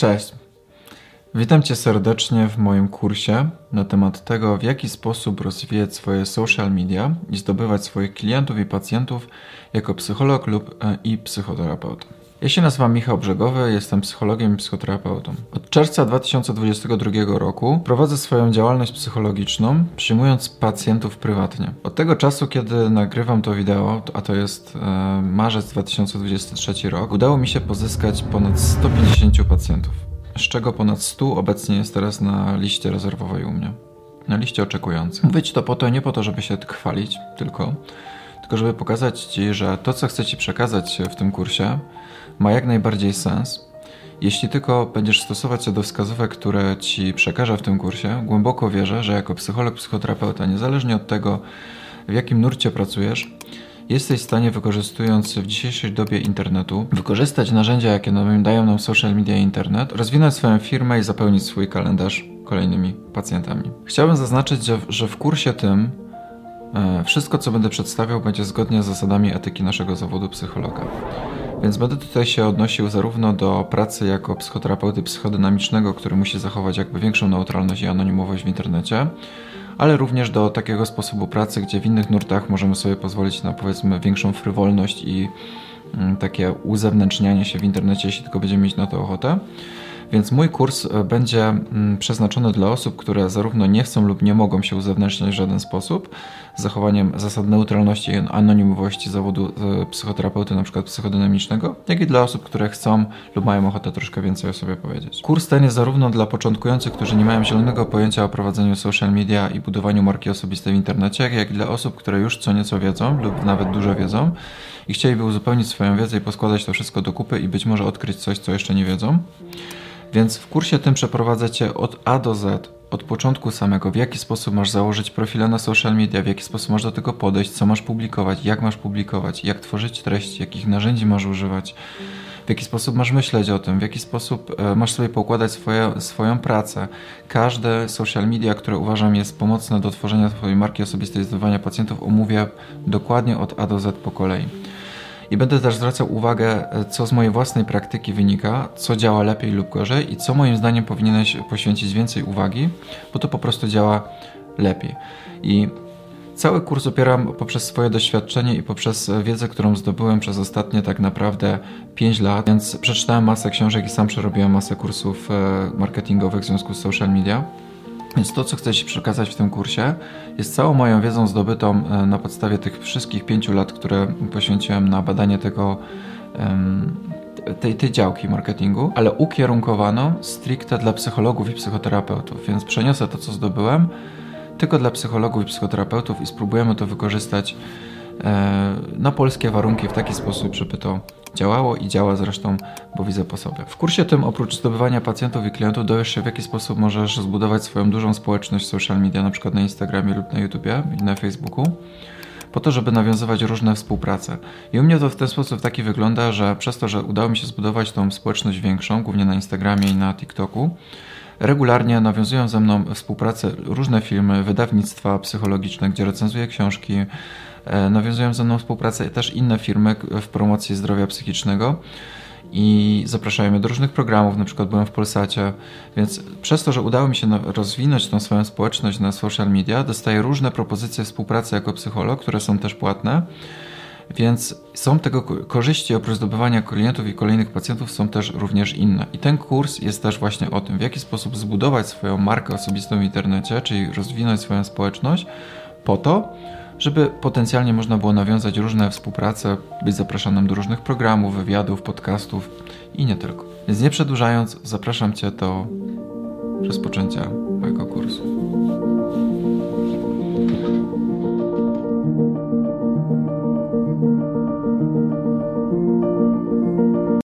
Cześć. Witam Cię serdecznie w moim kursie na temat tego, w jaki sposób rozwijać swoje social media i zdobywać swoich klientów i pacjentów jako psycholog lub e, i psychoterapeuta. Ja się nazywam Michał Brzegowy, jestem psychologiem i psychoterapeutą. Od czerwca 2022 roku prowadzę swoją działalność psychologiczną, przyjmując pacjentów prywatnie. Od tego czasu, kiedy nagrywam to wideo, a to jest e, marzec 2023 rok, udało mi się pozyskać ponad 150 pacjentów, z czego ponad 100 obecnie jest teraz na liście rezerwowej u mnie. Na liście oczekujących. Mówię Ci to po to, nie po to, żeby się chwalić, tylko tylko żeby pokazać Ci, że to, co chcę Ci przekazać w tym kursie, ma jak najbardziej sens. Jeśli tylko będziesz stosować się do wskazówek, które Ci przekażę w tym kursie, głęboko wierzę, że jako psycholog, psychoterapeuta, niezależnie od tego, w jakim nurcie pracujesz, jesteś w stanie, wykorzystując w dzisiejszej dobie internetu, wykorzystać narzędzia, jakie dają nam social media i internet, rozwinąć swoją firmę i zapełnić swój kalendarz kolejnymi pacjentami. Chciałbym zaznaczyć, że, w kursie tym wszystko, co będę przedstawiał, będzie zgodnie z zasadami etyki naszego zawodu psychologa. Więc będę tutaj się odnosił zarówno do pracy jako psychoterapeuty psychodynamicznego, który musi zachować jakby większą neutralność i anonimowość w internecie, ale również do takiego sposobu pracy, gdzie w innych nurtach możemy sobie pozwolić na powiedzmy większą frywolność i mm, takie uzewnętrznianie się w internecie, jeśli tylko będziemy mieć na to ochotę. Więc mój kurs e, będzie mm, przeznaczony dla osób, które zarówno nie chcą lub nie mogą się uzewnętrzniać w żaden sposób, z zachowaniem zasad neutralności i anonimowości zawodu e, psychoterapeuty, na przykład psychodynamicznego, jak i dla osób, które chcą lub mają ochotę troszkę więcej o sobie powiedzieć. Kurs ten jest zarówno dla początkujących, którzy nie mają zielonego pojęcia o prowadzeniu social media i budowaniu marki osobistej w internecie, jak i dla osób, które już co nieco wiedzą lub nawet dużo wiedzą i chcieliby uzupełnić swoją wiedzę i poskładać to wszystko do kupy i być może odkryć coś, co jeszcze nie wiedzą. Więc w kursie tym przeprowadzę Cię od A do Z, od początku samego, w jaki sposób masz założyć profile na social media, w jaki sposób masz do tego podejść, co masz publikować, jak masz publikować, jak tworzyć treści, jakich narzędzi masz używać, w jaki sposób masz myśleć o tym, w jaki sposób e, masz sobie poukładać swoje, swoją pracę. Każde social media, które uważam jest pomocne do tworzenia Twojej marki osobistej, zdobywania pacjentów, omówię dokładnie od A do Z po kolei. I będę też zwracał uwagę, e, co z mojej własnej praktyki wynika, co działa lepiej lub gorzej i co moim zdaniem powinieneś poświęcić więcej uwagi, bo to po prostu działa lepiej. I Cały kurs opieram poprzez swoje doświadczenie i poprzez wiedzę, którą zdobyłem przez ostatnie tak naprawdę 5 lat, więc przeczytałem masę książek i sam przerobiłem masę kursów e, marketingowych w związku z social media. Więc to, co chcę Ci przekazać w tym kursie, jest całą moją wiedzą zdobytą e, na podstawie tych wszystkich pięciu lat, które poświęciłem na badanie tego, tej, tej działki marketingu, ale ukierunkowano stricte dla psychologów i psychoterapeutów. Więc przeniosę to, co zdobyłem, tylko dla psychologów i psychoterapeutów i spróbujemy to wykorzystać na polskie warunki w taki sposób, żeby to działało i działa zresztą, bo widzę po sobie. W kursie tym oprócz zdobywania pacjentów i klientów dowiesz się w jaki sposób możesz zbudować swoją dużą społeczność social media, na przykład na Instagramie lub na YouTubie i na Facebooku po to, żeby nawiązywać różne współprace. I u mnie to w ten sposób taki wygląda, że przez to, że udało mi się zbudować tą społeczność większą, głównie na Instagramie i na TikToku, regularnie nawiązują ze mną współpracę różne firmy, wydawnictwa psychologiczne, gdzie recenzuję książki, E, nawiązują ze mną współpracę też inne firmy w promocji zdrowia psychicznego i zapraszają mnie do różnych programów, na przykład byłem w Polsacie, więc przez to, że udało mi się rozwinąć tą swoją społeczność na social media, dostaję różne propozycje współpracy jako psycholog, które są też płatne, więc są tego korzyści oprócz zdobywania klientów i kolejnych pacjentów są też również inne. I ten kurs jest też właśnie o tym, w jaki sposób zbudować swoją markę osobistą w internecie, czyli rozwinąć swoją społeczność po to, żeby potencjalnie można było nawiązać różne współprace, być zapraszanym do różnych programów, wywiadów, podcastów i nie tylko. Więc nie przedłużając, zapraszam Cię do rozpoczęcia mojego kursu.